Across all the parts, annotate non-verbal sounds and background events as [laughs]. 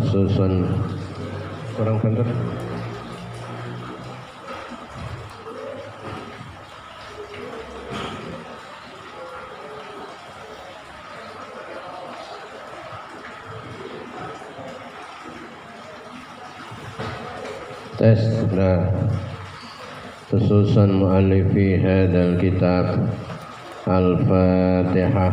sususun kurang bener tes nah. Khususan mu'alifi hadal kitab al-fatihah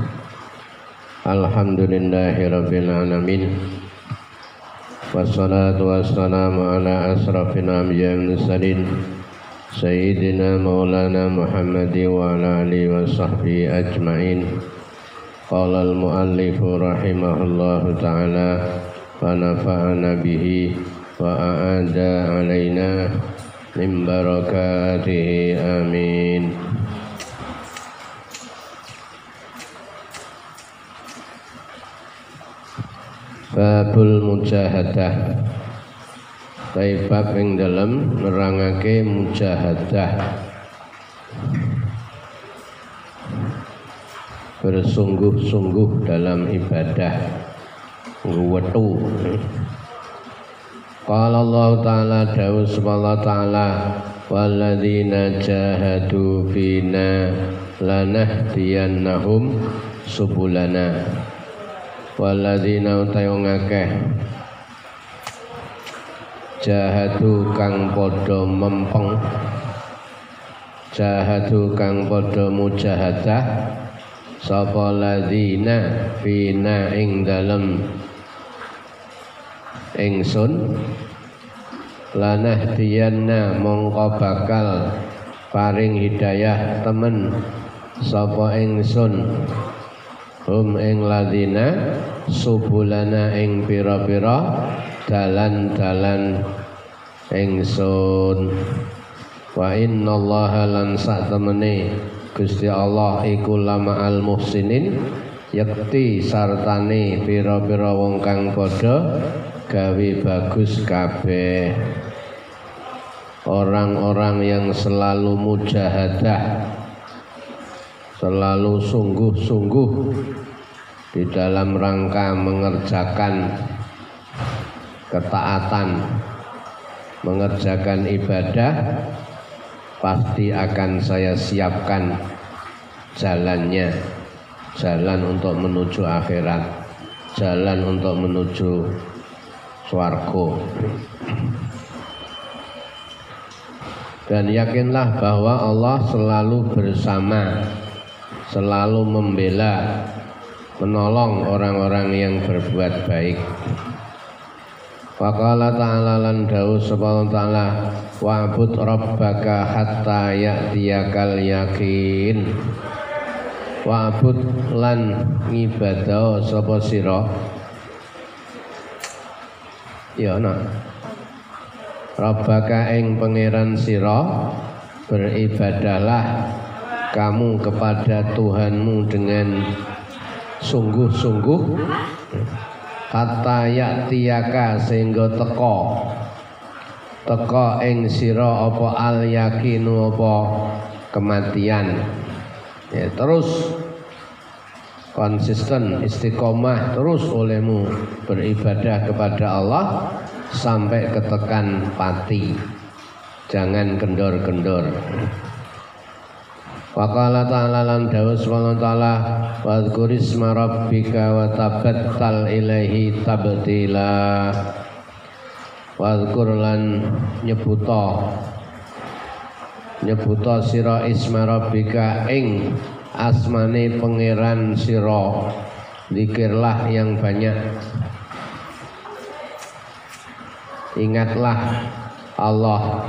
Alhamdulillahi Rabbil Alamin. Wassalatu wassalamu ala asrafil anbiya mursalin. Sayyidina Maulana Muhammadi wa ala alihi wa sahbihi ajma'in. Qala al-muallifu rahimahullahu ta'ala Wa nafa'ana bihi wa a'ada alaina min barakatihi amin Babul mujahadah. Taibab yang dalam nerangake mujahadah. Bersungguh-sungguh dalam ibadah. Wetu Qala Allah Ta'ala Dawu subhanahu Ta'ala Walladzina jahadu fina lanahdiyannahum subulana waladzina utayo ngakeh jahadu kang padha mempeng. Jahadu kang padha mujahadah. Sapa ladzina fina ing dalem ingsun? Lanah diyanna mongko bakal paring hidayah temen. Sapa ingsun? Hum ing ladina subulana ing pira-pira dalan-dalan ingsun. Wa innallaha lan sak temene Gusti Allah iku lama al muhsinin yakti sartane pira-pira wong kang padha gawe bagus kabeh. Orang-orang yang selalu mujahadah selalu sungguh-sungguh di dalam rangka mengerjakan ketaatan, mengerjakan ibadah, pasti akan saya siapkan jalannya, jalan untuk menuju akhirat, jalan untuk menuju swargo. Dan yakinlah bahwa Allah selalu bersama selalu membela menolong orang-orang yang berbuat baik. Waqala ta'ala lan dawu ta'ala wa'bud rabbaka hatta ya'tiyakal yakin wa'bud lan ngibadah sapa sira? Ya nak Rabbaka ing pangeran sira beribadahlah kamu kepada Tuhanmu dengan sungguh-sungguh. Hatta ya'tiyaka sehingga teko teko ing sira apa al yakinu apa kematian. Ya, terus konsisten istiqomah terus olehmu beribadah kepada Allah sampai ketekan pati. Jangan kendor-kendor Waqala ta'ala lan dawu subhanahu ta'ala wa dzkurisma rabbika wa tabattal ilaihi tabtila wa dzkur lan nyebuta. Nyebuta sira isma rabbika ing asmane pangeran sira. Zikirlah yang banyak. Ingatlah Allah.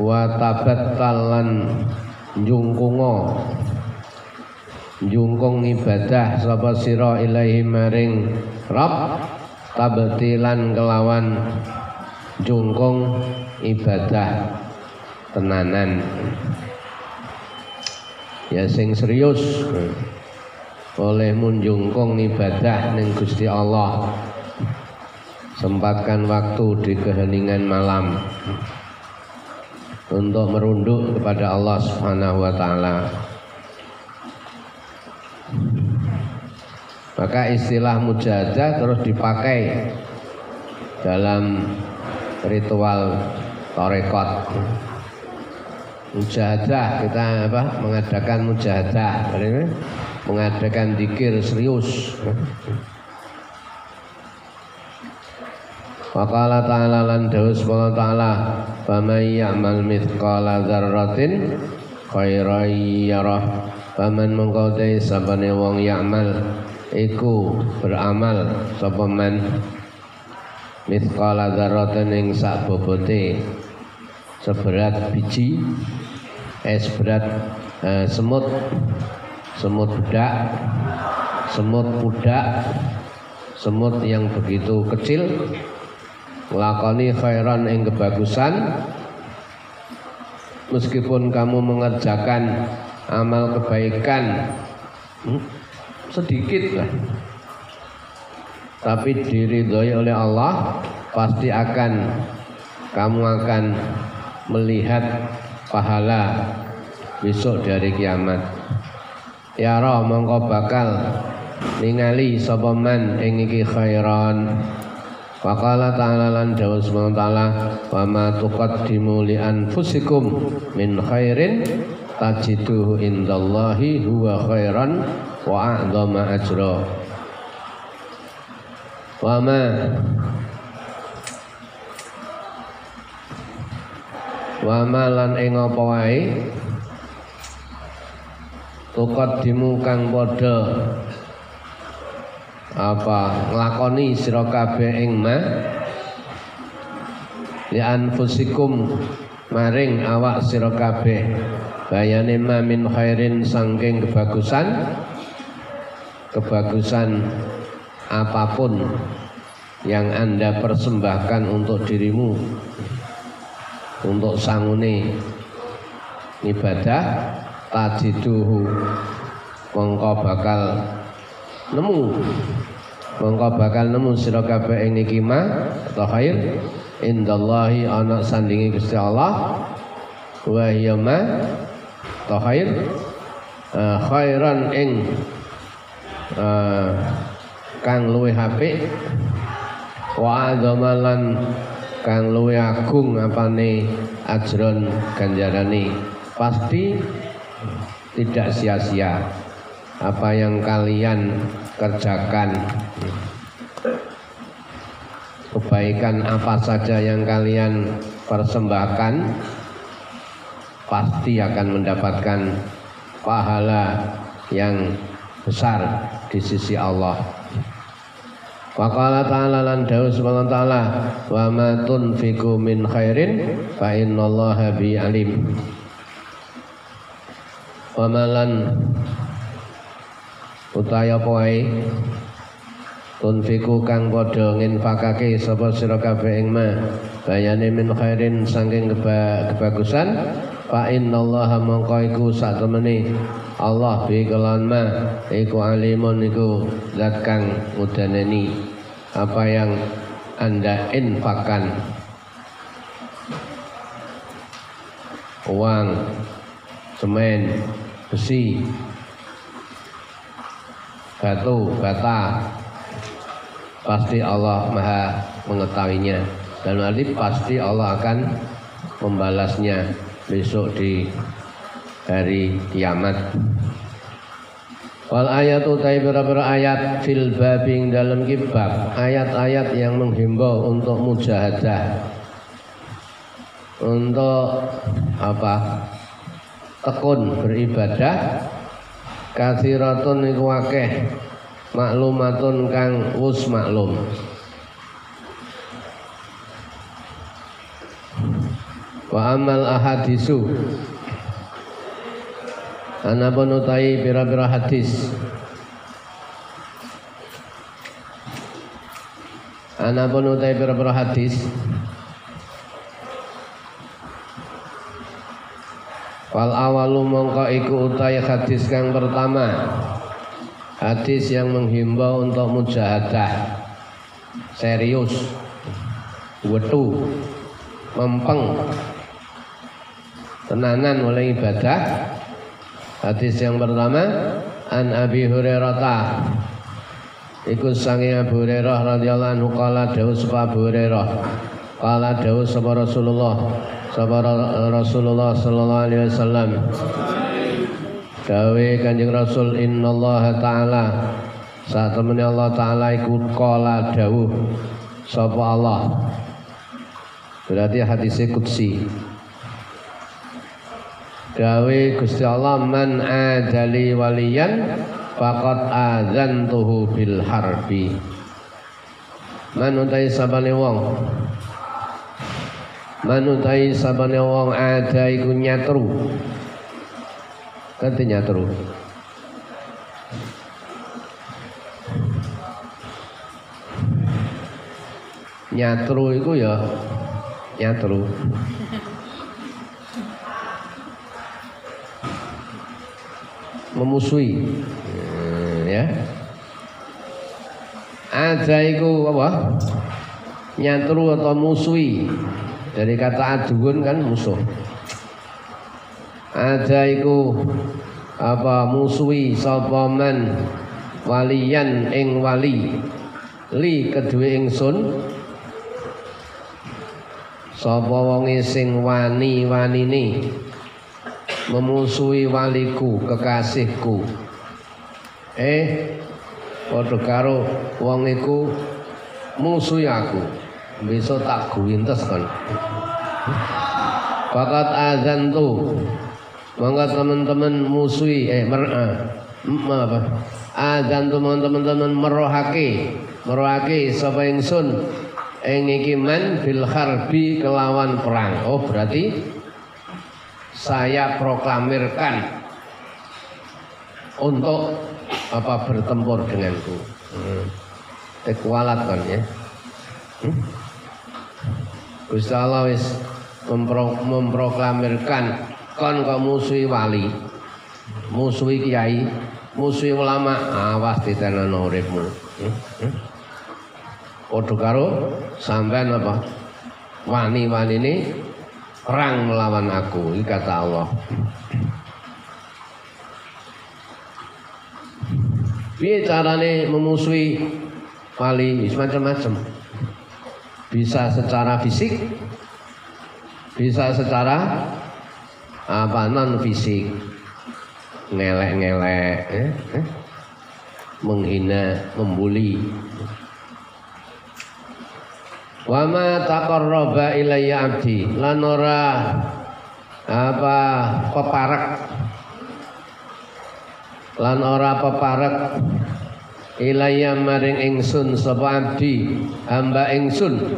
Wa tabattal lan jungkungo jungkung ibadah sapa sira ilahi maring Rabb tabetilan kelawan. Jungkung ibadah tenanan. Ya sing serius. Oleh munjungkung ibadah ning Gusti Allah. Sempatkan waktu di keheningan malam untuk merunduk kepada Allah Subhanahu wa taala. Maka istilah mujahadah terus dipakai dalam ritual torekot mujahadah kita apa? Mengadakan mujahadah. Mengadakan dikir serius Waqala ta'ala lan dawuh subhanahu ta'ala faman ya'mal mithqala dzarratin khairan yarah. Faman mengko sabane wong ya'mal iku beramal sapa man? Mithqala ing sak bobote. Seberat biji eh seberat eh, semut semut budak semut budak semut yang begitu kecil lakoni khairan ing kebagusan. Meskipun kamu mengerjakan amal kebaikan hmm, sedikit lah. Tapi diridhoi oleh Allah pasti akan kamu akan melihat pahala besok dari kiamat. Ya roh mongko bakal ningali sapa man ing khairan Faqala ta'ala lan dawuh subhanahu ta'ala wa ma tuqaddimu li anfusikum min khairin tajiduhu indallahi huwa khairan wa a'dhama ajra. Wa ma wa ma lan ing apa wae? Tuqaddimu kang apa? Nglakoni sira kabeh ing ma li anfusikum maring awak sira kabeh. Bayane ma min khairin sangking kebagusan. Kebagusan apa pun yang Anda persembahkan untuk dirimu. Untuk sangune ibadah tajiduhu mongko bakal nemu. Mongko bakal nemu sira kabeh ing niki ma. Atau khair? Indallahi ana sandingi Gusti Allah. Wa hiya ma. Atau khair? Uh, khairan ing uh, kang luwe apik. Wa adzamalan kang luwe agung apane ajron ganjarane pasti tidak sia-sia apa yang kalian kerjakan kebaikan apa saja yang kalian persembahkan pasti akan mendapatkan pahala yang besar di sisi Allah. Waqala ta'ala lan dawu subhanahu ta'ala wa ma tunfiqu min khairin fa innallaha bi alim. Wa malan utawa apa wae tunfiku kang padha nginfakake sapa sira kabeh ing ma? Bayane min khairin saking keba, kebagusan. Fa innallaha mongko iku sak temene Allah bi kelan ma? Iku alimun iku zat kang mudaneni apa yang anda infakkan? Uang semen besi batu, bata. Pasti Allah maha mengetahuinya. Dan nanti pasti Allah akan membalasnya besok di hari kiamat. Wal ayat utai beberapa ayat fil babing dalam kibab ayat-ayat yang menghimbau untuk mujahadah. Untuk apa? Tekun beribadah kathiratun iku akeh maklumatun kang wus maklum. Wa amal ahadisu. Ana utai pira pira hadis Anapun utai pira-pira hadis Wal awalu mongko iku utai hadis kang pertama. Hadis yang menghimbau untuk mujahadah. Serius. Wetu. Mempeng. Tenanan oleh ibadah. Hadis yang pertama An Abi Hurairah. Iku sangi Abu Hurairah radhiyallahu anhu qala dawuh sapa Abu Hurairah. Qala dawuh sapa Rasulullah sapa Rasulullah sallallahu alaihi wasallam. Dawe Kanjeng Rasul innallaha taala saat temennya Allah taala iku qala dawuh sapa Allah. Berarti hadisnya kutsi. Dawe Gusti Allah man adali waliyan faqad adzantuhu bil harbi manutai sabane wong manutai sabane wong ada iku nyatru kate nyatru nyatru iku ya nyatru memusuhi ya. Ada itu apa? Nyatru atau musuhi. Dari kata aduun kan musuh. Ada itu apa musuhi sapa man waliyan ing wali li kedue ingsun. Sapa wonge sing wani-wanine memusuhi waliku kekasihku. Eh padha karo wong iku musuh aku besok tak guwintes kan Fakat azan tuh Maka teman-teman musuhi eh mer eh, apa azan tuh teman-teman merohake merohake sapa ingsun ing iki man bil harbi kelawan perang oh berarti saya proklamirkan untuk apa bertempur denganku. Hmm. Tekualat kan ya. Hmm? Gusti Allah wis mempro, memproklamirkan kon kok musuhi wali, musuhi kiai, musuhi ulama, awas ditenono uripmu. Hmm? Hmm? Padha karo sampean apa? Wani-wani ini perang melawan aku, ini kata Allah. Piye carane memusuhi wali macam-macam. Bisa secara fisik, bisa secara apa non fisik, ngelek-ngelek, eh, eh, menghina, membuli. Wa ma taqarraba ilayya abdi. Lan ora apa peparak lan ora peparek ilaya maring ingsun sapa abdi? Hamba ingsun.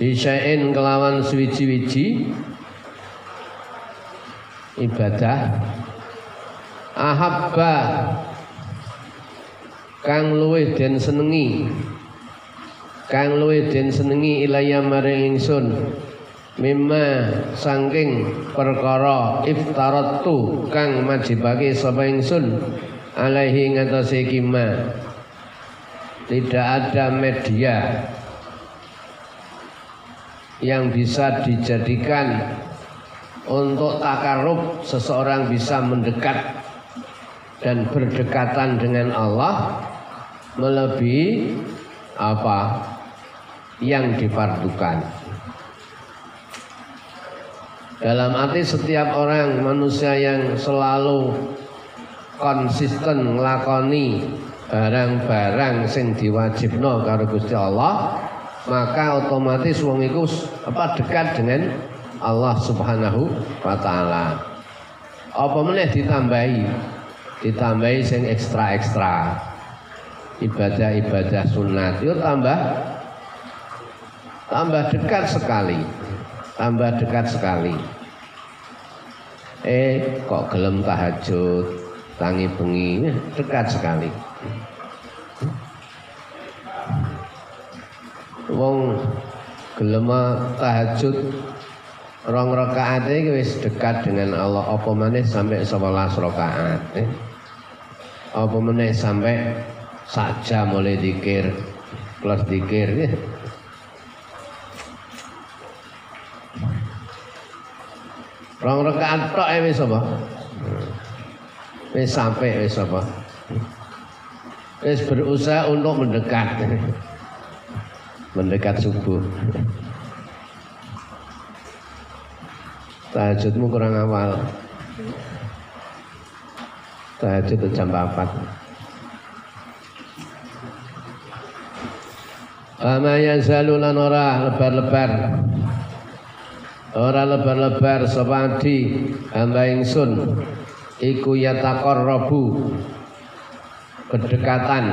Disyain kelawan suwiji-wiji ibadah. Ahabba. Kang luwih den senengi. Kang luwih den senengi ilaya maring ingsun. Mimma sangking perkara iftaratu kang majibake sapa ingsun alaihi ngatasi kima tidak ada media yang bisa dijadikan untuk takarub seseorang bisa mendekat dan berdekatan dengan Allah melebihi apa yang difardukan. Dalam arti setiap orang manusia yang selalu konsisten nglakoni barang-barang sing diwajibno karo Gusti Allah, maka otomatis wong iku apa dekat dengan Allah Subhanahu wa taala. Apa meneh ditambahi? Ditambahi sing ekstra-ekstra. Ibadah-ibadah sunat itu tambah tambah dekat sekali tambah dekat sekali eh kok gelem tahajud tangi bengi dekat sekali wong gelem tahajud rong rakaat iki wis dekat dengan Allah apa meneh sampai 11 rakaat eh? apa meneh sampai sak jam mulai dikir plus dikir ya. Rong rakaat tok wis apa? Wis sampai wis apa? Wis berusaha untuk mendekat. Mendekat subuh. Tahajudmu kurang awal. Tahajud jam 4. Fama yazalu ora lebar-lebar Ora lebar-lebar sapa adi hamba ingsun iku yataqarrabu kedekatan.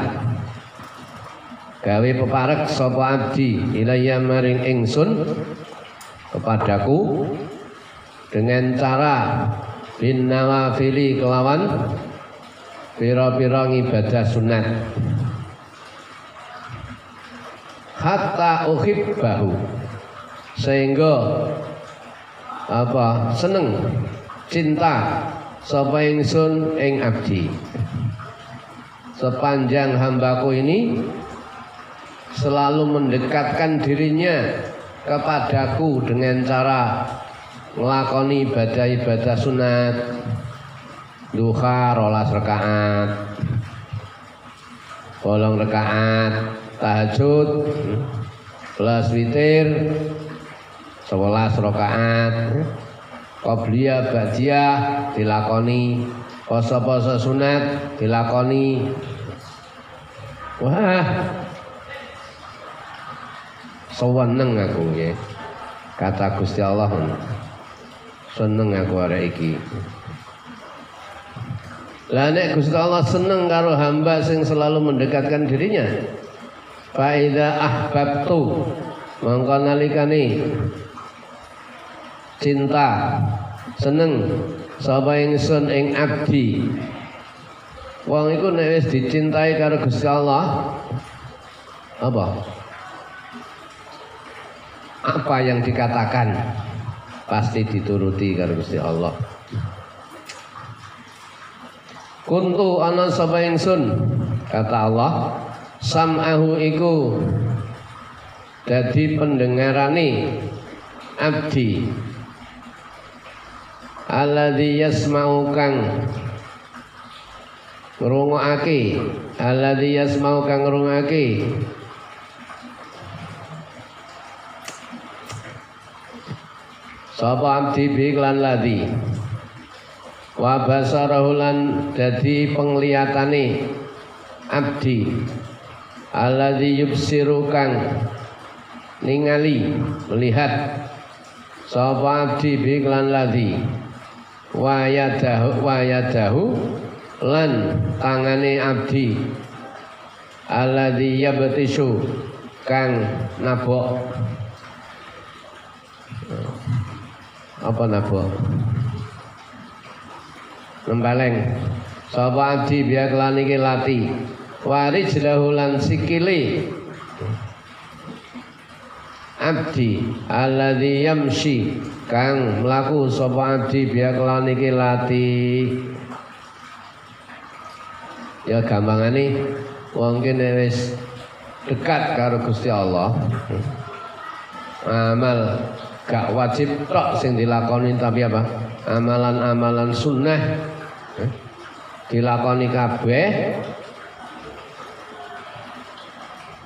Gawe peparek sapa abdi? Ilayya maring ingsun kepadaku dengan cara bin nawafili kelawan pira-pira ibadah sunat. Hatta uhibbahu. Sehingga apa? Seneng cinta sapa ingsun ing abdi? Sepanjang hambaku ini selalu mendekatkan dirinya kepadaku dengan cara ngelakoni ibadah-ibadah sunat duha rolas rekaat bolong rekaat tahajud plus witir 11 rakaat Qobliyah ba'diyah dilakoni. Poso-poso sunat dilakoni. Wah. Seneng aku ya. Kata Gusti Allah seneng aku arek iki. Lah nek Gusti Allah seneng karo hamba sing selalu mendekatkan dirinya Faida ahbabtu mongko nalikane cinta seneng sapa ingsun ing abdi. Wong iku nek wis dicintai karo Gusti Allah apa? Apa yang dikatakan? Pasti dituruti karo Gusti Allah. Kuntu ana sapa ingsun? Kata Allah sam'ahu iku dadi pendengarane abdi alladzi yasma'u kang ngrungokake. Alladzi yasma'u kang ngrungokake. Sapa abdi bi lan ladzi wa basarahu lan dadi penglihatane abdi. Alladzi yubsiru kang ningali melihat. Sapa abdi bi lan wa yadahu wa yadahu lan tangane abdi. Alladzi yabtisu kang nabok. Apa nabok? Nembaleng sapa abdi biya kelan iki lati? Waris lan sikile. Abdi. Alladzi yamshi kang mlaku sapa abdi biya kelan iki lati? Ya gampangane wong kene wis dekat karo Gusti Allah. Amal gak wajib tok sing dilakoni tapi apa? Amalan-amalan sunnah. Dilakoni kabeh.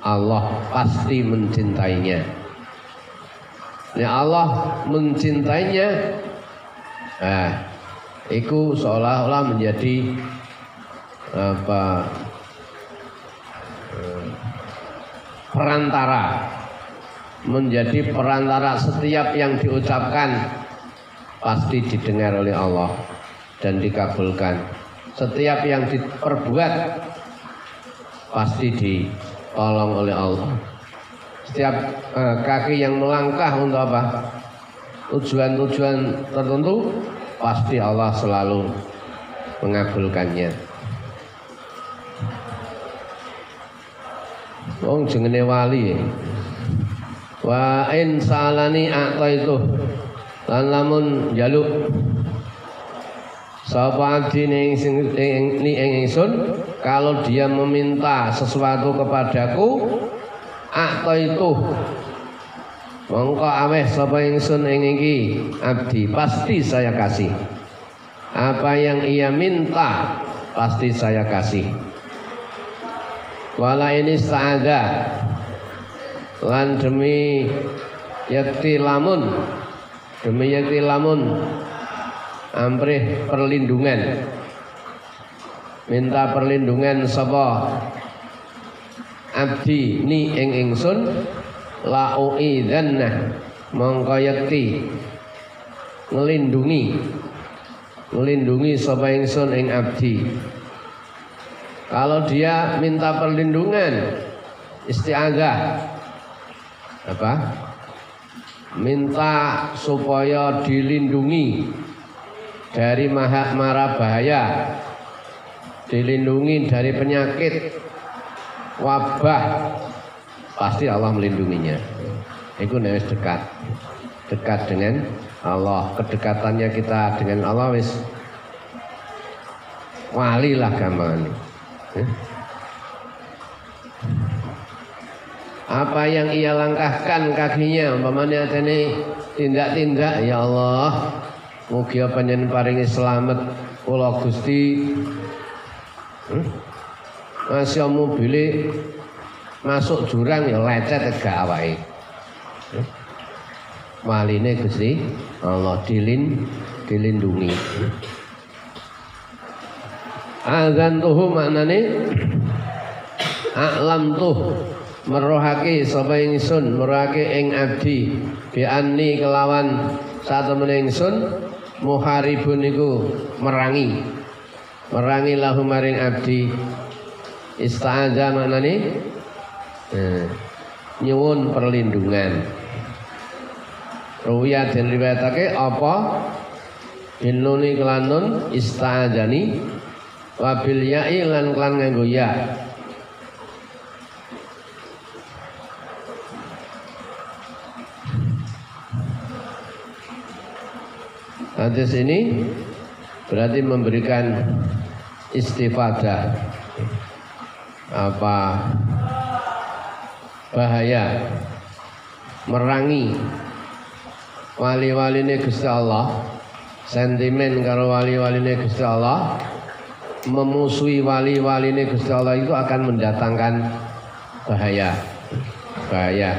Allah pasti mencintainya. Ya Allah mencintainya, nah, itu seolah-olah menjadi apa perantara menjadi perantara setiap yang diucapkan pasti didengar oleh Allah dan dikabulkan. Setiap yang diperbuat pasti ditolong oleh Allah. Setiap eh, kaki yang melangkah untuk apa? Tujuan-tujuan tertentu pasti Allah selalu mengabulkannya. Wong jenenge wali. wa in salani itu lan lamun jaluk sapa abdi ning ing ingsun kalau dia meminta sesuatu kepadaku itu. Mongko aweh sapa ingsun ing iki? Abdi pasti saya kasih. Apa yang ia minta pasti saya kasih. Wala ini saada. Lan demi yakti lamun demi yakti lamun amrih perlindungan. Minta perlindungan sapa abdi ni ing ingsun la uidzanna mongko yakti ngelindungi ngelindungi sapa ingsun ing abdi. Kalau dia minta perlindungan isti'adzah apa? Minta supaya dilindungi dari maha mara bahaya dilindungi dari penyakit wabah. Pasti Allah melindunginya. Itu nih dekat. Dekat dengan Allah. Kedekatannya kita dengan Allah wis wali lah gampang eh? apa yang ia langkahkan kakinya? Umpamanya ini tindak-tindak ya Allah. Mugi panjenengan paringi selamat kula Gusti? Masya mobil masuk jurang ya lecet gak awake. Waline Gusti Allah dilin dilindungi. Azan tuh maknane alam tuh merohake sapa ingsun merohake ing abdi bi anni kelawan satemene ingsun muharibun niku merangi. Merangi lahu maring abdi ista'adza maknane? Eh, nyuwun perlindungan. Ruwiyah dan riwayatake apa? Binuni kelanun ista'adzani wabil ya'i lan klan nganggo ya. Hadis ini berarti memberikan istifadah apa? Bahaya. Merangi. Wali-wali Gusti Allah sentimen karo wali-wali Gusti Allah memusuhi wali-wali Gusti Allah itu akan mendatangkan bahaya. Bahaya.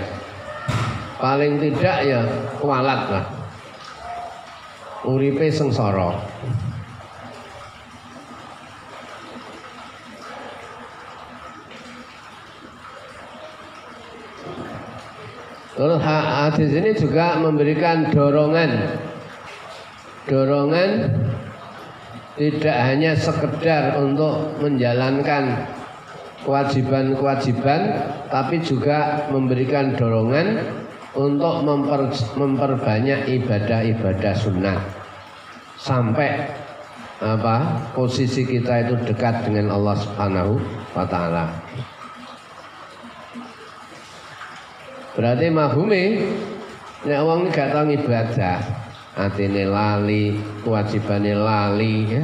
Paling tidak ya kualat lah. Uripe sengsara Terus hadis ini juga memberikan dorongan Dorongan tidak hanya sekedar untuk menjalankan kewajiban-kewajiban Tapi juga memberikan dorongan untuk memper, memperbanyak ibadah-ibadah sunnah sampai apa posisi kita itu dekat dengan Allah Subhanahu wa taala. Berarti mahumi nek wong gak tau ibadah, atine lali, kewajibane lali ya.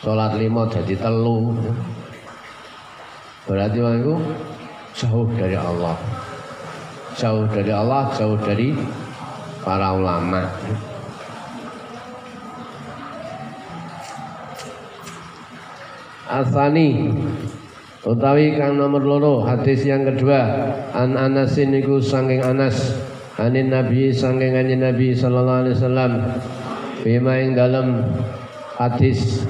Salat lima jadi telu. Berarti wong itu jauh dari Allah jauh dari Allah, jauh dari para ulama. Asani utawi kang nomor loro hadis yang kedua an Anas niku saking Anas anin Nabi saking kanjeng Nabi sallallahu alaihi wasallam. Bima ing dalam hadis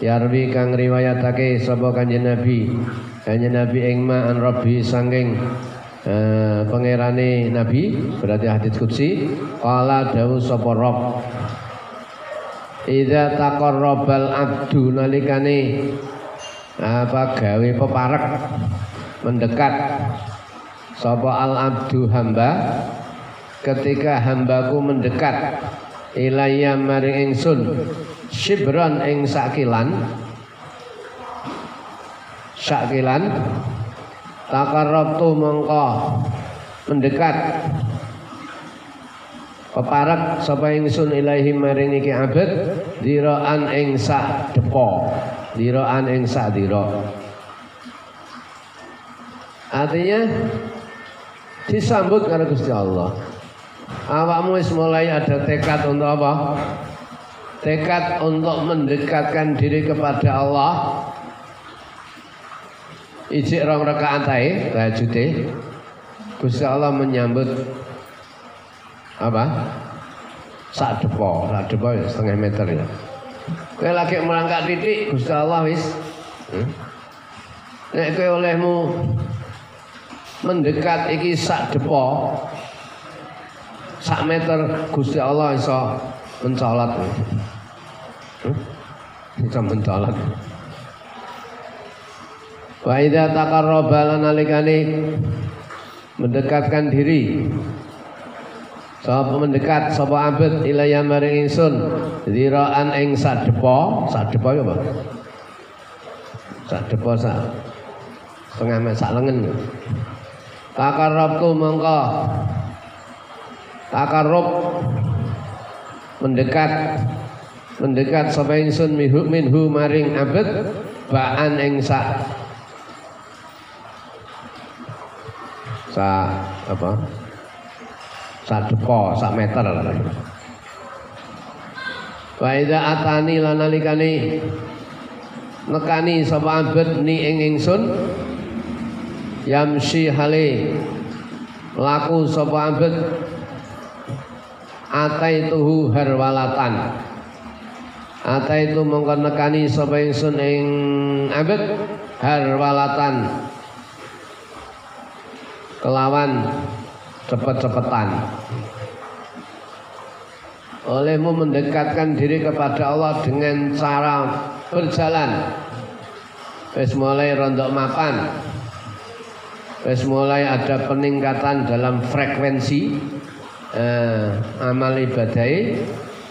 Yarwi kang riwayatake sapa kanjeng Nabi. Kanjeng Nabi ing ma an Rabbi saking eh, pangerane Nabi berarti hadis kutsi qala dawu sapa Rabb. Idza taqarrabal abdu nalikane apa gawe peparek? Mendekat. Sapa al abdu hamba? Ketika hambaku mendekat ilayya maring ingsun shibran ing sakilan. Sakilan. Takarrabtu mongko mendekat. Peparak sapa ingsun ilahi maring iki abet diraan ing sak depo diraan ing sak dira artinya disambut karena Gusti Allah. Awakmu wis mulai ada tekad untuk apa? Tekad untuk mendekatkan diri kepada Allah. Ijik rong rakaat ae tajude Gusti Allah menyambut apa? Sak depo, sak ya setengah meter ya. Kowe lagi merangkak titik Gusti Allah wis. Hmm? Nek kowe olehmu mendekat iki sak depo sak meter Gusti Allah iso mencolot. Hmm? Bisa mencolot. Wa idza taqarraba lana mendekatkan diri Sapa mendekat sapa abet ilaya maring ingsun ziraan ing sadepa, sadepa ya apa? Sadepa sak setengah mes sak lengen. Takarrabtu mongko takarrub mendekat mendekat sapa ingsun minhu minhu maring abet baan ing sak sak apa? Sak depo sak meter wa idza atani lanalikani nekani sapa abet ni ing ingsun yamsi hale laku sapa abet ataituhu harwalatan. Ataitu mongko nekani sapa ingsun ing abet harwalatan. Kelawan cepet-cepetan olehmu mendekatkan diri kepada Allah dengan cara berjalan. Wis mulai rondok mapan wis mulai ada peningkatan dalam frekuensi eh, amal ibadah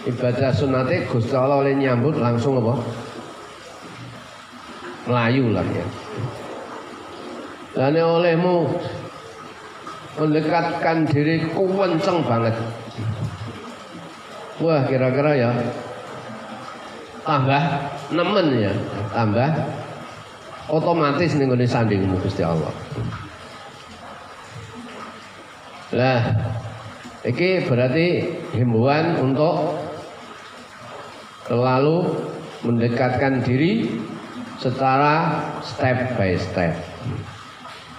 ibadah sunate Gusti Allah oleh nyambut langsung apa? Melayu lah ya. Dan olehmu mendekatkan diri kenceng banget Wah kira-kira ya tambah nemen ya, tambah otomatis nih gue sandingmu Gusti Allah. Lah, ini berarti himbauan untuk selalu mendekatkan diri secara step by step.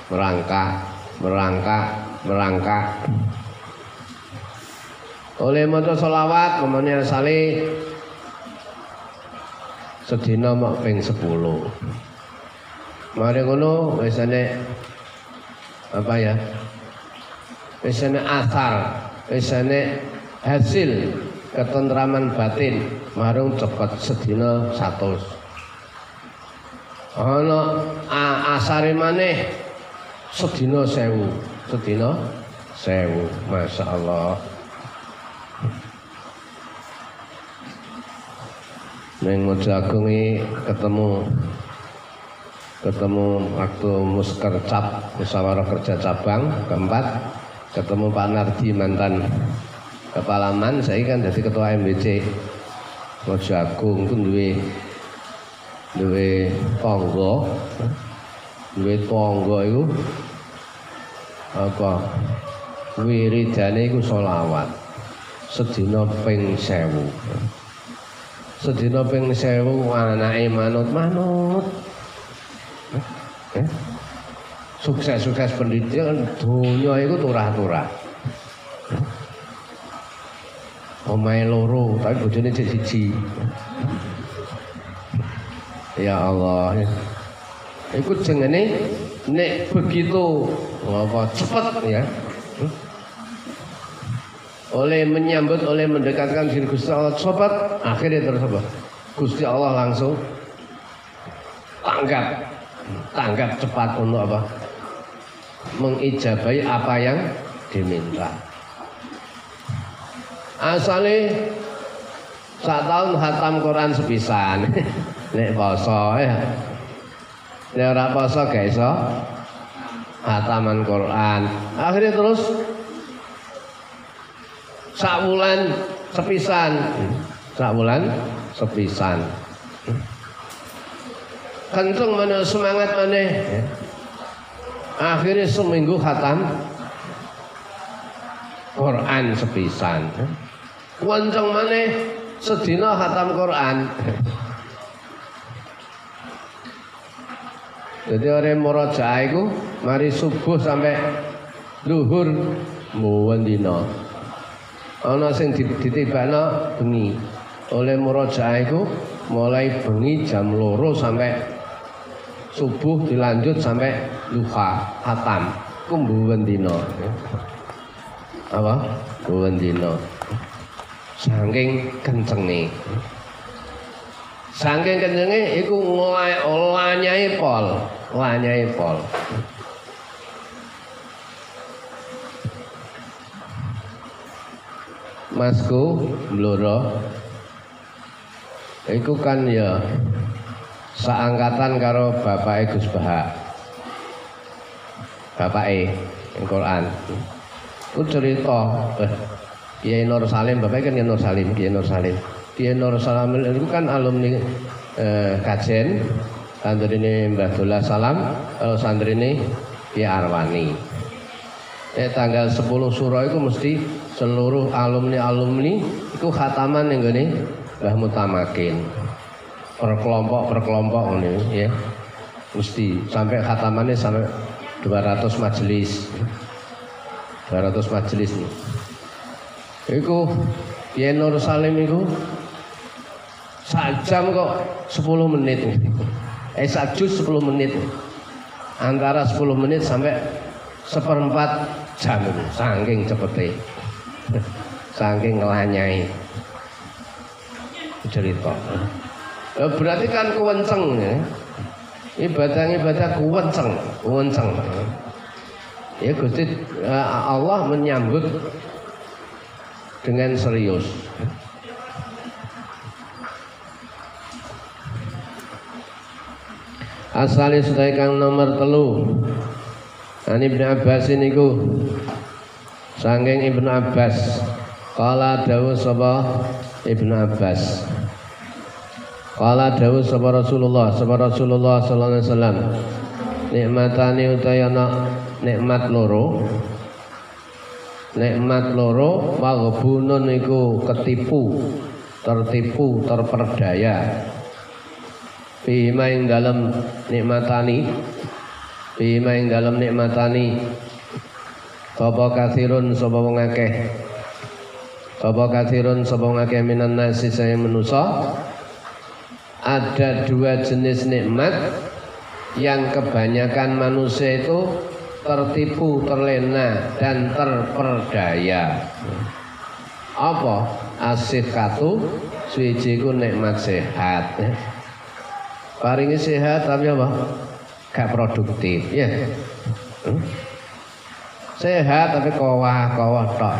Merangkak, merangkak, merangkak oleh maca selawat kemudian sale sedina mak ping 10 mari ngono wesane apa ya? Wesane asar wesane hasil ketentraman batin marung cepet sedina 100 ana asare maneh sedina 1000 sedina 1000 masyaallah Neng Mojo Agung ini ketemu ketemu waktu muskercap musyawarah kerja cabang keempat. Ketemu Pak Nardi mantan kepala MAN saya kan jadi ketua MBC Mojo Agung itu duwe duwe tonggo. Duwe tonggo itu apa? Wiridane iku selawat. Sedina ping 1000 sedina ping 1000 anake manut-manut eh? sukses-sukses pendidikan dunia itu turah-turah. Omahe loro tapi bojone cek siji. Ya Allah. Iku jengene nek begitu apa cepet ya. Oleh menyambut oleh mendekatkan diri Gusti Allah sobat akhirnya terus apa Gusti Allah langsung tanggap tanggap cepat untuk apa? Mengijabai apa yang diminta. Asale saat tahun hatam Quran sepisan. [laughs] Nek poso ya nek ora poso gak iso hataman Quran. Akhirnya terus sak bulan sepisan. Sak bulan sepisan. Kenceng mana semangat mana. Akhirnya seminggu khatam Quran sepisan. Kenceng mana sedina khatam Quran. Jadi orang murojaah itu mari subuh sampai duhur mbuwon dina. Ana sing ditibakno bengi. Oleh murojaah itu mulai bengi jam loro sampai subuh dilanjut sampai duha hatam. Ku mbuwon dina. Apa? Mbuwon dina. Saking kencenge. Saking kencenge iku nglayai pol, nglayai pol. Masku bloro Iku kan ya seangkatan karo bapake Gus Bahak. Bapake ing Quran. Ku cerita eh, Kiai Nur Salim, bapake kan Kiai Nur Salim, Kiai Nur Salim. Kiai Nur Salam itu kan alumni eh, kajen ini Mbah Dola Salam kalau santri ini Kiai Arwani. Eh, tanggal 10 surah itu mesti seluruh alumni-alumni itu khataman yang gini Mbah Mutamakin. Per kelompok per kelompok ini ya. Mesti sampai khatamannya sampai 200 majelis. 200 majelis. Nih Iku Kiai Nur Salim itu Sajam kok 10 menit. Eh sajus 10 menit. Antara 10 menit sampai seperempat jam. Saking cepetnya. [laughs] Saking ngelanyai. Cerita. Ya, berarti kan kuwenceng ya. Ibadah-ibadah kuwenceng, kuwenceng. Ya Gusti eh, Allah menyambut dengan serius. Asale sedaya kang nomor telu. Ani Ibnu Abbas niku saking Ibnu Abbas. Kala dawuh sapa Ibnu Abbas. Kala dawuh sapa Rasulullah, sapa Rasulullah sallallahu alaihi wasallam. Nikmatane utayana nikmat loro. Nikmat loro waghbunun iku ketipu, tertipu, terperdaya. Bima ing dalam nikmatani. Bima ing dalam nikmatani. Sapa kathirun sapa wong akeh? Sapa kathirun sapa wong akeh minan nasi saya menusa. Ada dua jenis nikmat Yang kebanyakan manusia itu tertipu, terlena dan terperdaya. Apa? Asif katu Suwiji ku nikmat sehat paringi sehat tapi apa gak produktif ya hmm? sehat tapi kawah kawah tok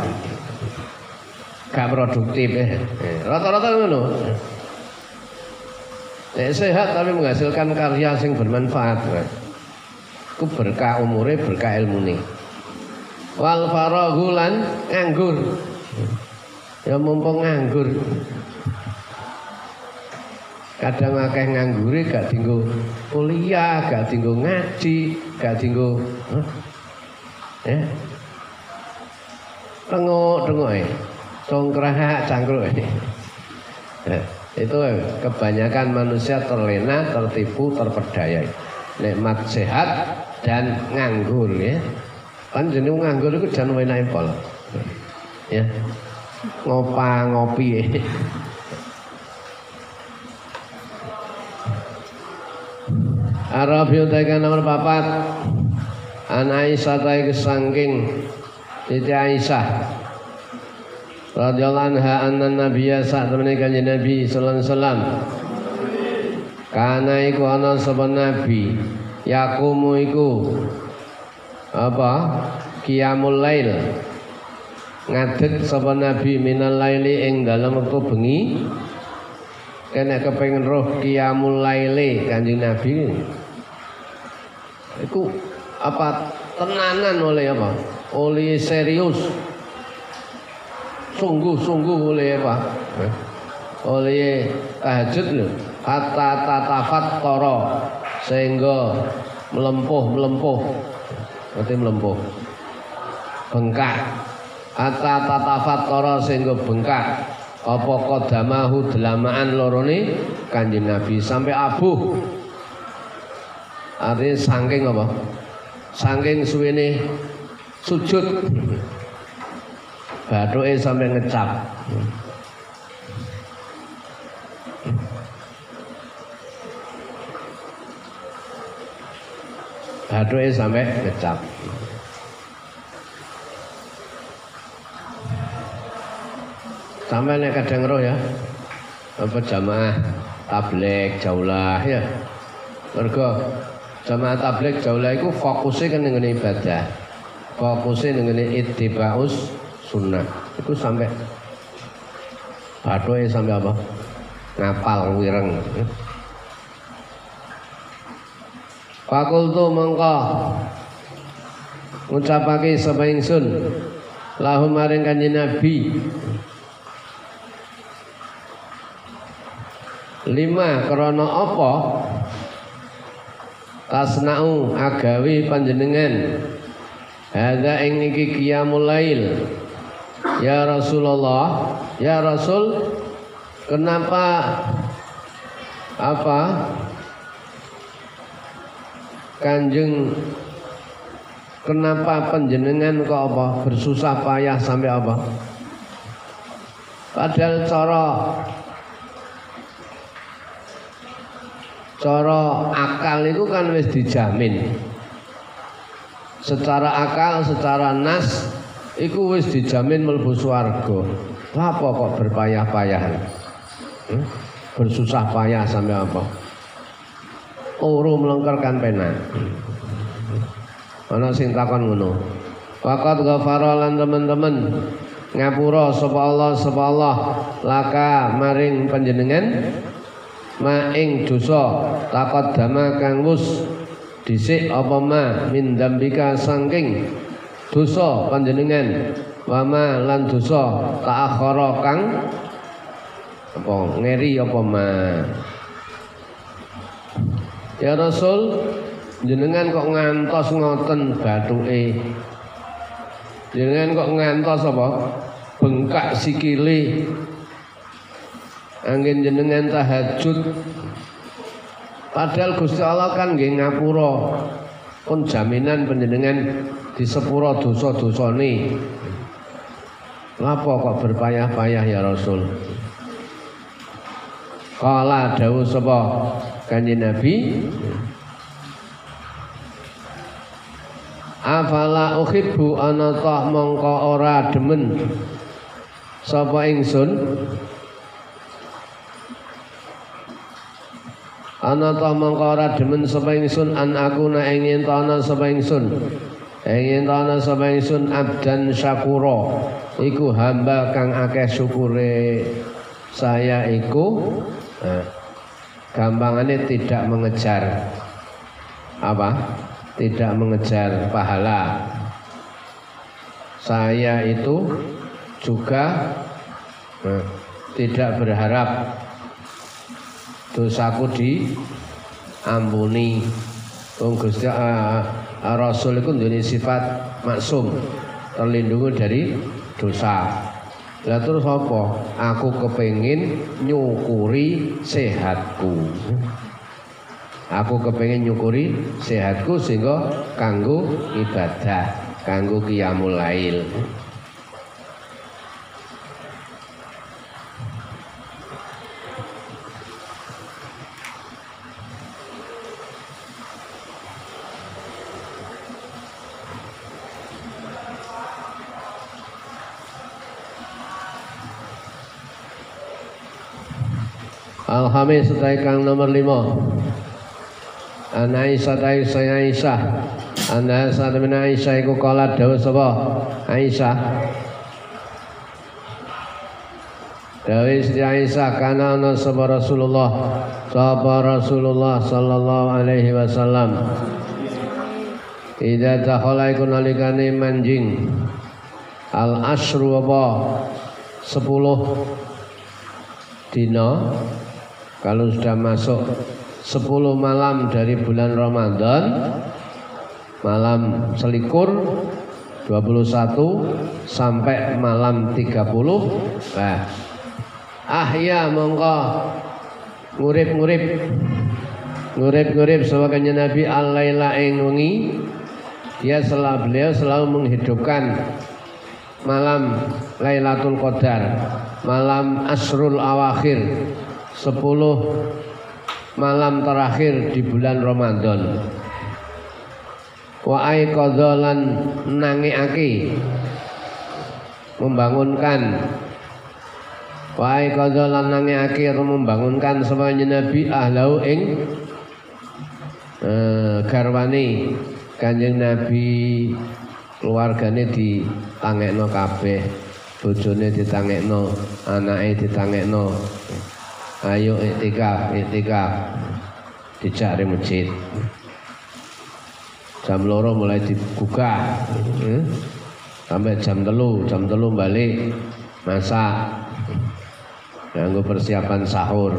gak produktif ya rata-rata ngono Nek sehat tapi menghasilkan karya sing bermanfaat. Ku berkah umure, berkah ilmune. Wal faragulan nganggur. Ya mumpung nganggur kadang akeh nganggure gak dinggo kuliah, gak dinggo ngaji, gak dinggo huh? ya. Tengok-tengok ya. Songkrah cangkruk ya. itu kebanyakan manusia terlena, tertipu, terperdaya. Nikmat sehat dan nganggur ya. Kan jenis nganggur itu jangan main pol. Ya. Ngopa ngopi ya. Arabi utakan nomor papat. An Aisyah tai kesangking Siti Aisyah. Radhiyallahu anha anna nabiyya sak temene kanjeng Nabi sallallahu alaihi wasallam. Kana iku ana sapa nabi? Yakumu iku. Apa? Qiyamul lail. Ngadeg sapa nabi minal laili ing dalem wektu bengi. Kena kepengen roh qiyamul laili kanjeng nabi Iku apa tenanan oleh apa? Oleh serius. Sungguh-sungguh oleh apa? Oleh tahajud lho. Kata tatafat toro sehingga melempuh melempuh. Nanti melempuh. Bengkak. Kata tatafat toro sehingga bengkak. Apa kodamahu delamaan lorone kanjeng Nabi sampai abuh artinya saking apa? Saking suwene sujud. Bathuke sampai ngecap. Bathuke sampai ngecap. Sampai nek kadang roh ya apa jamaah tablik jaulah ya. Mergo Jamaah tablik jaulah itu fokusnya kan dengan ibadah. Fokusnya dengan ittibaus sunnah. Itu sampai ya sampai apa? Ngapal wireng. Fakultu mengko ngucapake sapa ingsun lahum maring kanjeng Nabi lima krana apa tasna'u agawi panjenengan. Hadza ing iki qiyamul lail. Ya Rasulullah ya Rasul kenapa apa? Kanjeng kenapa panjenengan kok apa? Bersusah payah sampai apa? Padahal cara cara akal itu kan wis dijamin. Secara akal secara nas itu wis dijamin mlebu swarga. Apa kok berpayah-payah? Hmm? bersusah payah sampai apa? Uru melengkerkan pena ana sing takon ngono. Fakat ghafara lan teman-teman ngapura sapa Allah sapa Allah laka maring panjenengan maing dosa taqaddama kang wus dhisik apa ma min dambika saking dosa panjenengan. Wa ma lan dosa ta'akhara kang apa ngeri apa ma. Ya Rasul jenengan kok ngantos ngoten bathuke jenengan kok ngantos apa? Bengkak sikile angin jenengan tahajud. Padahal Gusti Allah kan nggih ngapura. Pun jaminan panjenengan di sepuro dosa-dosane. Kenapa kok berpayah-payah ya Rasul? Kala dawuh sapa Kanjeng Nabi? Afala uhibbu ana mongko ora demen? Sapa ingsun ana ta mangka ora demen sapa ingsun an aku na ing ana sapa ingsun. Ing ana sapa ingsun abdan syakura. Iku hamba kang akeh syukure. Saya iku eh, gampangannya tidak mengejar. Apa? Tidak mengejar pahala. Saya itu juga eh, tidak berharap dosaku di ampuni Wong Gusti uh, Rasul itu duwe sifat maksum, terlindungi dari dosa. Lah terus apa? Aku kepengin nyukuri sehatku. Aku kepengin nyukuri sehatku sehingga kanggo ibadah, kanggo qiyamul lail. Al-Hamis kang nomor lima. An Aisyah saya Aisyah. An Aisyah min Aisyah iku kala dawuh sapa? Aisyah. Dawuh Siti Aisyah kana ana sapa Rasulullah? Sapa Rasulullah sallallahu alaihi wasallam? Ida dakhala iku manjing. Al asru apa 10 dina kalau sudah masuk 10 malam dari bulan Ramadan malam selikur 21 sampai malam 30 nah ahya mongko ngurip-ngurip. Ngurip-ngurip sebagai Nabi al-laila ing wengi. Dia selalu beliau selalu menghidupkan malam Lailatul Qadar, malam Asrul Awakhir, 10 malam terakhir di bulan Ramadan. Wa aiqadzalan nangiake membangunkan Wa aiqadzalan nangiake membangunkan semuanya Nabi ahlau ing eh, garwani Kanjeng Nabi keluargane ditangekno kabeh, bojone ditangekno, anake ditangekno. Ayo iktikaf, iktikaf. Dijak di masjid. Jam loro mulai dibuka. Hmm? Sampai jam telu, jam telu balik masak. Nganggo persiapan sahur.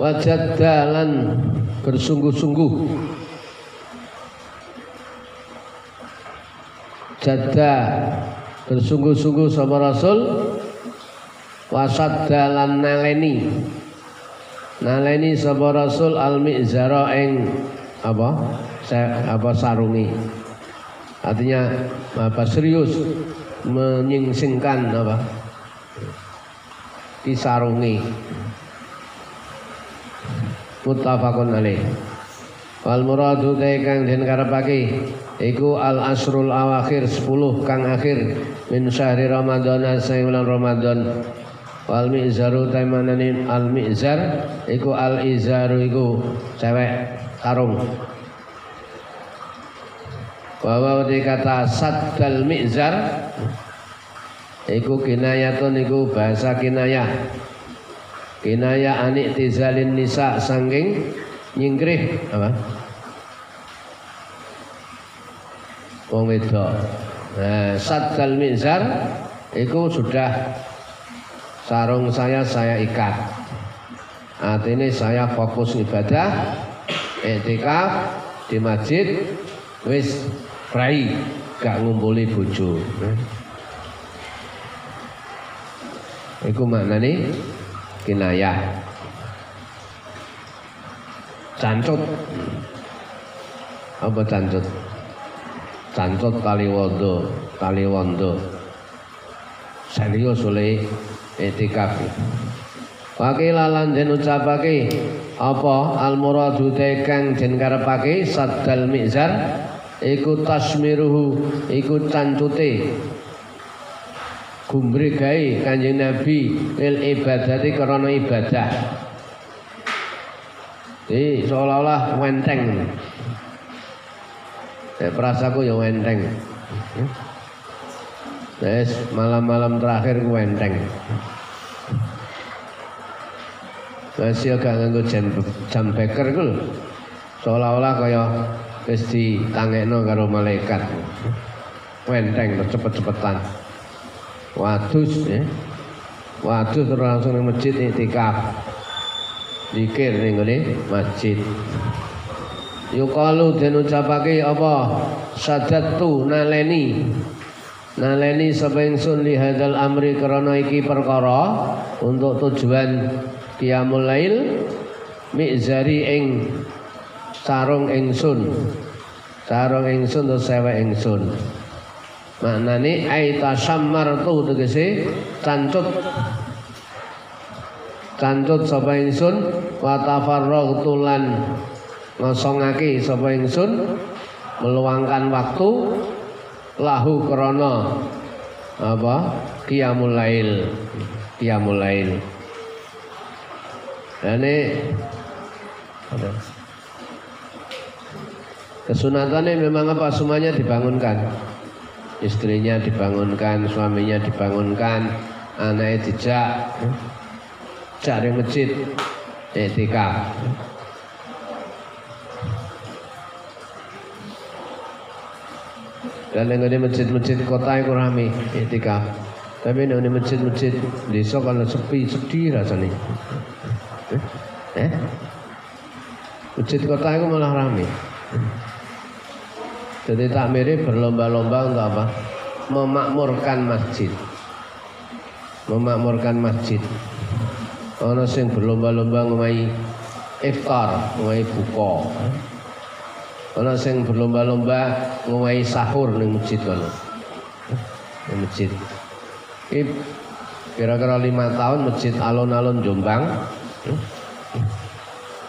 wajad dalan bersungguh-sungguh jada bersungguh-sungguh sama Rasul wasad dalan naleni. Naleni sama Rasul al mizara ing apa? Saya apa sarungi. Artinya apa serius menyingsingkan apa? Disarungi muttafaqun alaih. Wal muradu kang den karepake iku al asrul awakhir 10 kang akhir min syahri ramadan sing bulan ramadan. Wal mi'zaru taimanani al mi'zar iku al izaru iku cewek karung bahwa kata saddal mi'zar iku kinayatun iku bahasa kinayah kinaya anik tizalin nisa sangking nyingkrih apa? Wong wedok nah saddal mizar itu sudah sarung saya saya ikat. Artinya saya fokus ibadah etikaf di masjid wis rai gak ngumpuli bojo. Iku mana nih? kinayah. Cancut apa cancut cancut kali wondo kali wondo serius oleh etikaf Wakila lan den ucapake apa al muradu kang den karepake saddal mizar iku tasmiruhu iku cancute gumregahe Kanjeng Nabi. Lil ibadati karena ibadah. Jadi seolah-olah wenteng. Ya, perasaku ya wenteng. Yes, malam-malam terakhir ku wenteng. Masih agak nganggo jam jam beker ku Seolah-olah kaya wis ditangekno karo malaikat. Wenteng cepet-cepetan wadus ya wadus terus langsung di masjid iktikaf dikir ning masjid yukalu den ucapake apa? Sadatu naleni. Naleni sapa ingsun li hadzal amri krana iki perkara untuk tujuan qiyamul lail mizari ing sarung ingsun. Sarung ingsun terus sewe ingsun. Maknane ai tasammartu tegese cancut. Cancut sapa ingsun wa lan ngosongake sapa ingsun? Meluangkan waktu lahu krana apa? Qiyamul lail. Qiyamul lail. Ini kesunatannya memang apa? Semuanya dibangunkan. Istrinya dibangunkan, suaminya dibangunkan, anaknya dijak cari masjid etika. Dan yang ini masjid-masjid kota itu rame etika. Tapi ini masjid-masjid desa kalau sepi sedih rasanya. Eh? eh? Masjid kota itu malah rame. Jadi tak mirip berlomba-lomba untuk apa? Memakmurkan masjid. Memakmurkan masjid. Ono sing berlomba-lomba ngomai iftar, ngomai buka. Ana sing berlomba-lomba ngowahi sahur ning masjid kono. Ning masjid. Iki kira-kira lima tahun masjid alun-alun Jombang.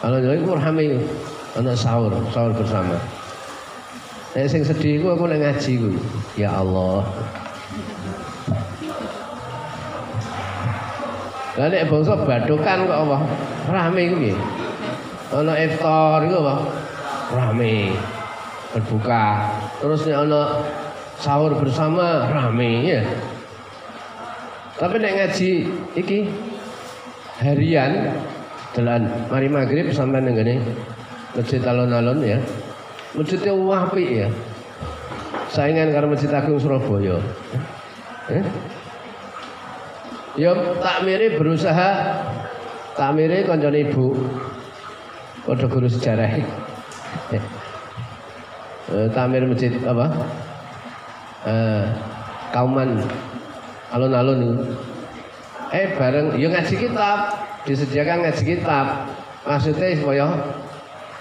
Alun-alun iku rame ana sahur, sahur bersama. Nek sing sedih iku aku nek ngaji ku. Ya Allah. Lah nek bangsa badokan kok apa? Rame iku piye? Ana iftar iku apa? Rame berbuka. Terus nih anak sahur bersama rame ya. Tapi nek ngaji iki harian jalan mari maghrib sampai neng gini masjid alun-alun ya. Masjidnya wapi ya. Saingan karena masjid agung Surabaya. Eh? ya takmiri berusaha takmiri konjon ibu. Kode guru sejarah tamir masjid apa? Eh, kauman alun-alun eh bareng ya ngaji kitab disediakan ngaji kitab. Maksudnya supaya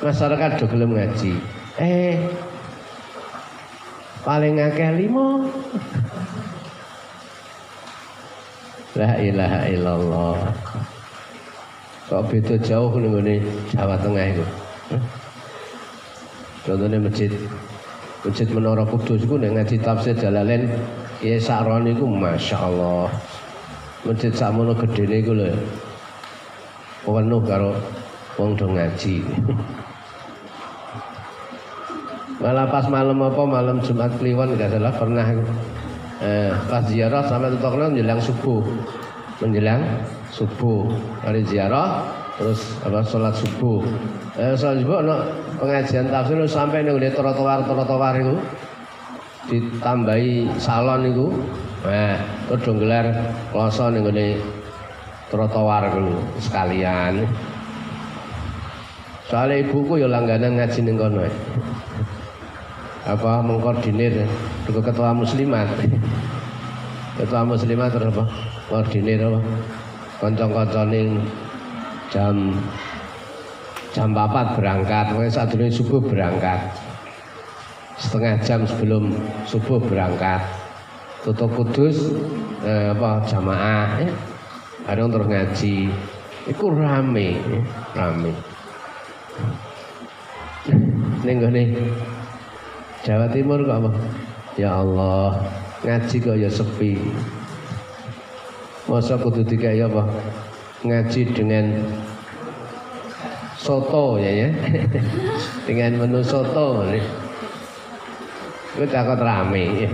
masyarakat do gelem ngaji. Eh paling akeh limo La ilaha illallah. Kok beda jauh nih Jawa Tengah itu Contohnya masjid. Masjid Menara Kudus itu ngaji tafsir Jalalain ya sakron itu Masya Allah Masjid sakmono gede ini itu loh Penuh karo Wong do ngaji. [laughs] Malah pas malam apa? Malam Jumat Kliwon gak salah pernah eh, pas ziarah sampai tutoknya menjelang subuh. Menjelang subuh. Hari ziarah terus apa sholat subuh. Eh, sholat subuh no, pengajian tafsir sampai nih udah trotoar trotoar itu ditambahi salon itu eh terus dong gelar kloso nih udah trotoar dulu sekalian. Soalnya ibuku ya langganan ngaji nih kono. Apa mengkoordinir dengan ketua muslimat. Ketua muslimat terus apa? Koordinir apa? Koncong-koncong jam jam 4 berangkat, saat dulu subuh berangkat. Setengah jam sebelum subuh berangkat. Tutup kudus eh, apa jamaah ya. Ada terus ngaji. Iku rame, ya, rame. Ning nih Jawa Timur kok apa? Ya Allah, ngaji kok ya sepi. Masa kudu dikai apa? ngaji dengan soto ya ya [laughs] dengan menu soto nih itu takut rame ya.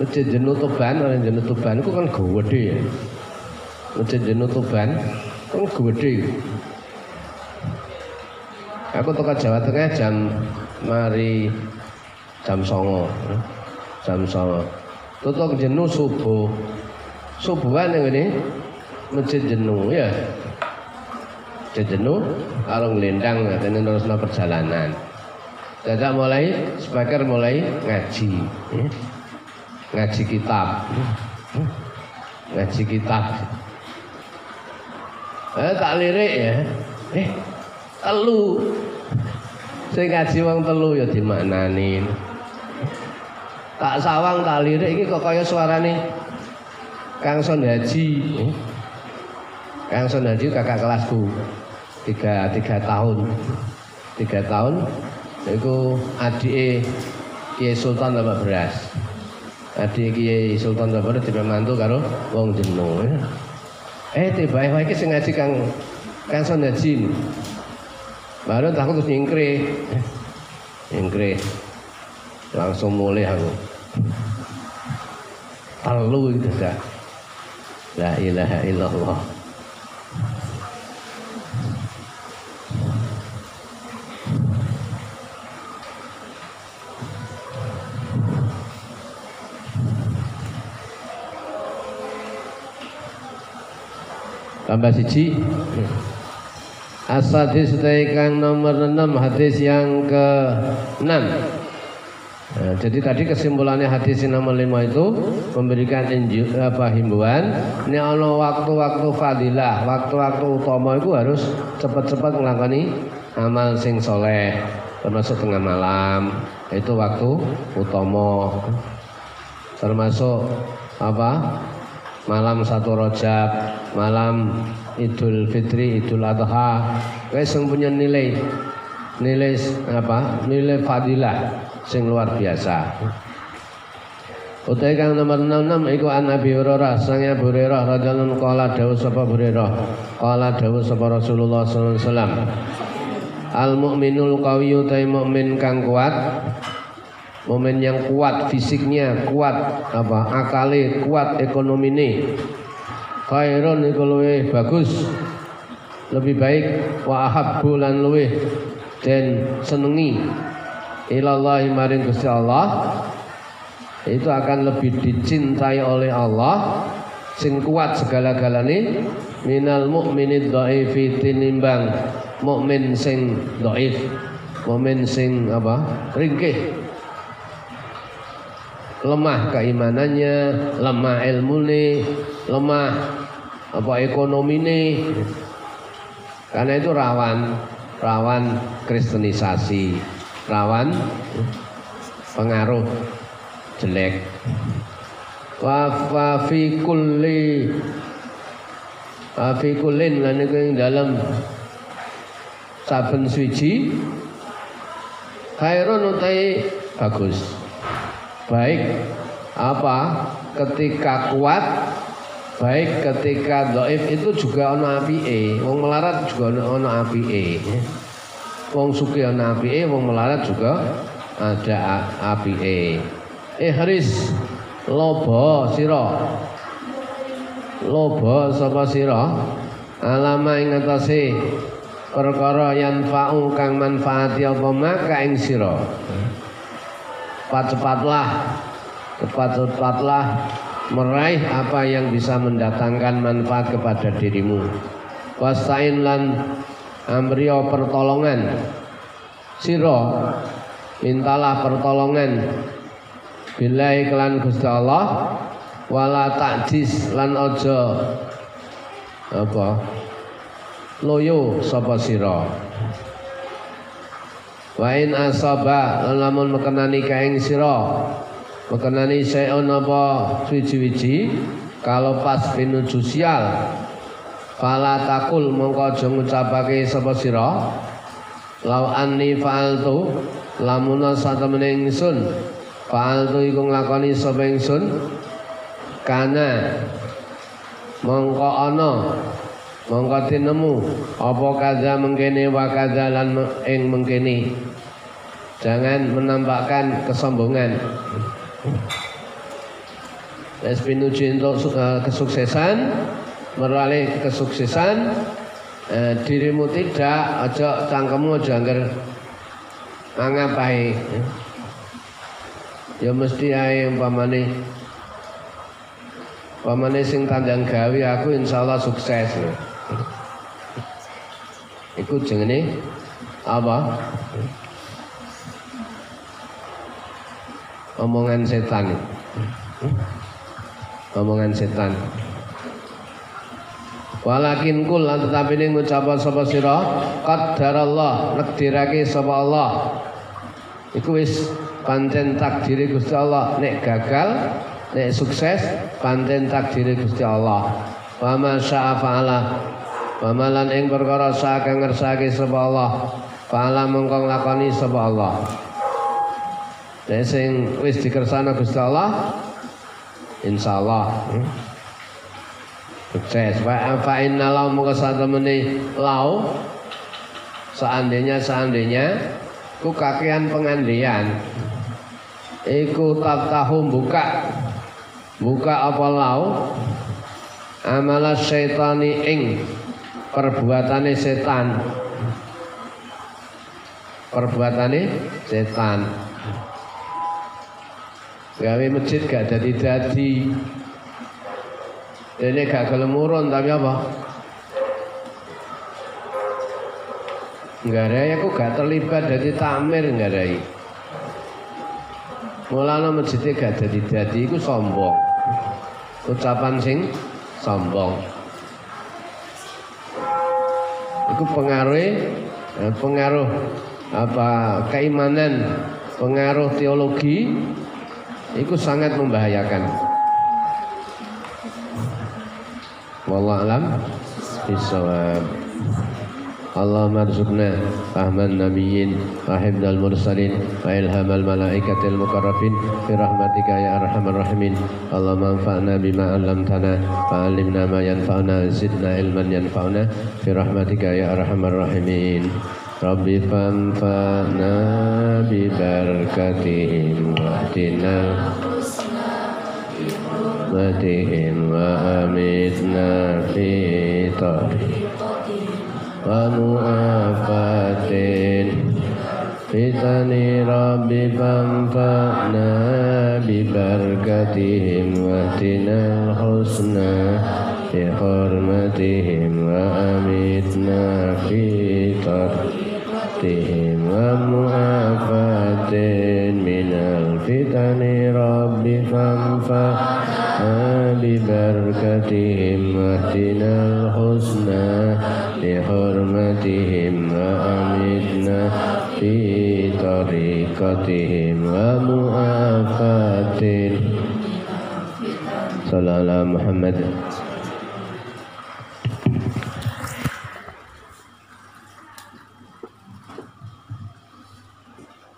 Masjid Jenuh Tuban, orang Jenuh Tuban itu kan gede ya. Masjid Jenuh Tuban kan gede. Aku tukar Jawa Tengah jam mari jam songo jam songo tutup jenuh subuh. Subuhan yang ini masjid jenuh ya. Masjid jenuh kalau ngelendang ini terus perjalanan. Dadak mulai speaker mulai ngaji ya. ngaji kitab. Ngaji kitab. Eh tak lirik ya. Eh telu. Saya ngaji wong telu ya dimaknani tak sawang tak lirik ini kok kaya suarane Kang Son Haji Kang Son Haji kakak kelasku. Tiga, tiga tahun. Tiga tahun itu adik Kiai Sultan dapat beras. Adik Kiai Sultan dapat beras tiba mantu karo wong jenuh eh tiba tiba ini ngaji Kang Kang Son Haji baru takut terus nyingkre nyingkre langsung mulai aku Perlu itu dah. La ilaha illallah. tambah siji Asadis kang nomor 6 hadis yang ke 6 Nah, jadi tadi kesimpulannya hadis nomor 5 itu memberikan inju, apa himbauan ini ono waktu-waktu fadilah, waktu-waktu utama itu harus cepat-cepat melakoni amal sing soleh termasuk tengah malam. Itu waktu utama. Termasuk apa malam satu rojab malam idul fitri idul adha. Guys yang punya nilai nilai apa nilai fadilah sing luar biasa. Utai kang nomor 66 iku an Nabi Hurairah sang Abu Hurairah radhiyallahu qala sapa Hurairah? Qala dawuh sapa Rasulullah sallallahu alaihi wasallam. Al mukminul qawiyyu ta mukmin kang kuat Momen yang kuat fisiknya kuat apa akale kuat ekonomi ini khairun iku luwih bagus lebih baik wa ahabbu lan dan senengi ilallahi maring Gusti Allah itu akan lebih dicintai oleh Allah sing kuat segala-galane minal mukminid dhaifi tinimbang mukmin sing dhaif mukmin sing apa? Ringkih. Lemah keimanannya, lemah ilmu nih, lemah apa ekonomi nih. Karena itu rawan rawan kristenisasi, rawan pengaruh jelek. Wa fi kulli wa fi kullin lan iku dalam saben suci khairun utai bagus. Baik apa? Ketika kuat baik ketika doif itu juga ono apike wong melarat juga ono apike wong suki ono apike wong melarat juga ada apike eh haris lobo sira. Lobo sapa sira? Alama ing atase perkara yanfa'u kang manfaati apa maka ing sira. Cepat-cepatlah cepat-cepatlah meraih apa yang bisa mendatangkan manfaat kepada dirimu. Wastain lan amrio pertolongan. Siro mintalah pertolongan. Bila iklan Gusti Allah wala takjis lan ojo apa loyo sapa sira. Wa in asaba lamun mekenani kaing sira mekenani saeun apa suwi-wiji kalau pas pinuju sial fala takul mongko aja ngucapake sapa sira? Law anni fa'altu lamun satemene ingsun. Fa'altu iku nglakoni sapa ingsun? Kana mongko ana mongko tinemu apa kaza mengkene wa kaza lan ing mengkene. Jangan menampakkan kesombongan. Les pinuju untuk uh, kesuksesan, meraih kesuksesan, uh, dirimu tidak, aja cangkemmu aja angger ngapain. Ya mesti ae umpamane umpamane sing tandang gawe aku insyaallah sukses. Iku jenenge apa? omongan setan omongan setan Walakin kul tetapi ini ngucapa sapa sira? Qaddarallah nekdirake sapa Allah. Iku wis pancen takdiri Gusti Allah. Nek gagal nek sukses pancen takdiri Gusti Allah. Wa ma syaa fa'ala. Malan ing perkara sak ngersake sapa Allah. Fa'ala mongko nglakoni sapa Allah. Nek sing wis dikersana Gusti Allah insyaallah. hmm. Sukses. Wa fa inna lau muka satemene lau. Seandainya seandainya ku kakean pengandian. Iku tak tahu buka. Buka apa lau? Amala syaitani ing. Perbuatane setan. Perbuatane setan. Gawe masjid gak jadi jadi ini gak kelemuran tapi apa? Enggak ada aku gak terlibat dari tamir enggak ada. Mulana masjidnya gak jadi jadi itu sombong. Ucapan sing sombong. Itu pengaruh eh, pengaruh apa keimanan pengaruh teologi itu sangat membahayakan. Wallah alam. Bisawab. Allah arzuqna fahman nabiyyin wa hibdal mursalin wa ilhamal malaikatil mukarrabin bi rahmatika ya arhamar rahimin. Bima 'allamtana wa 'allimna ma yanfa'una zidna ilman yanfa'una bi rahmatika ya arhamar rahimin رحمتهم وأمتنا في طريقهم ومؤافات فتن رب فانفعنا ببركتهم واهدنا الحسنى بحرمتهم وأمتنا في طريقتهم ومؤافات من الفتن رب فانفعنا ببركتهم واهدنا الحسنى بحرمتهم وأمتنا في طريقتهم ومؤافات صلى الله محمد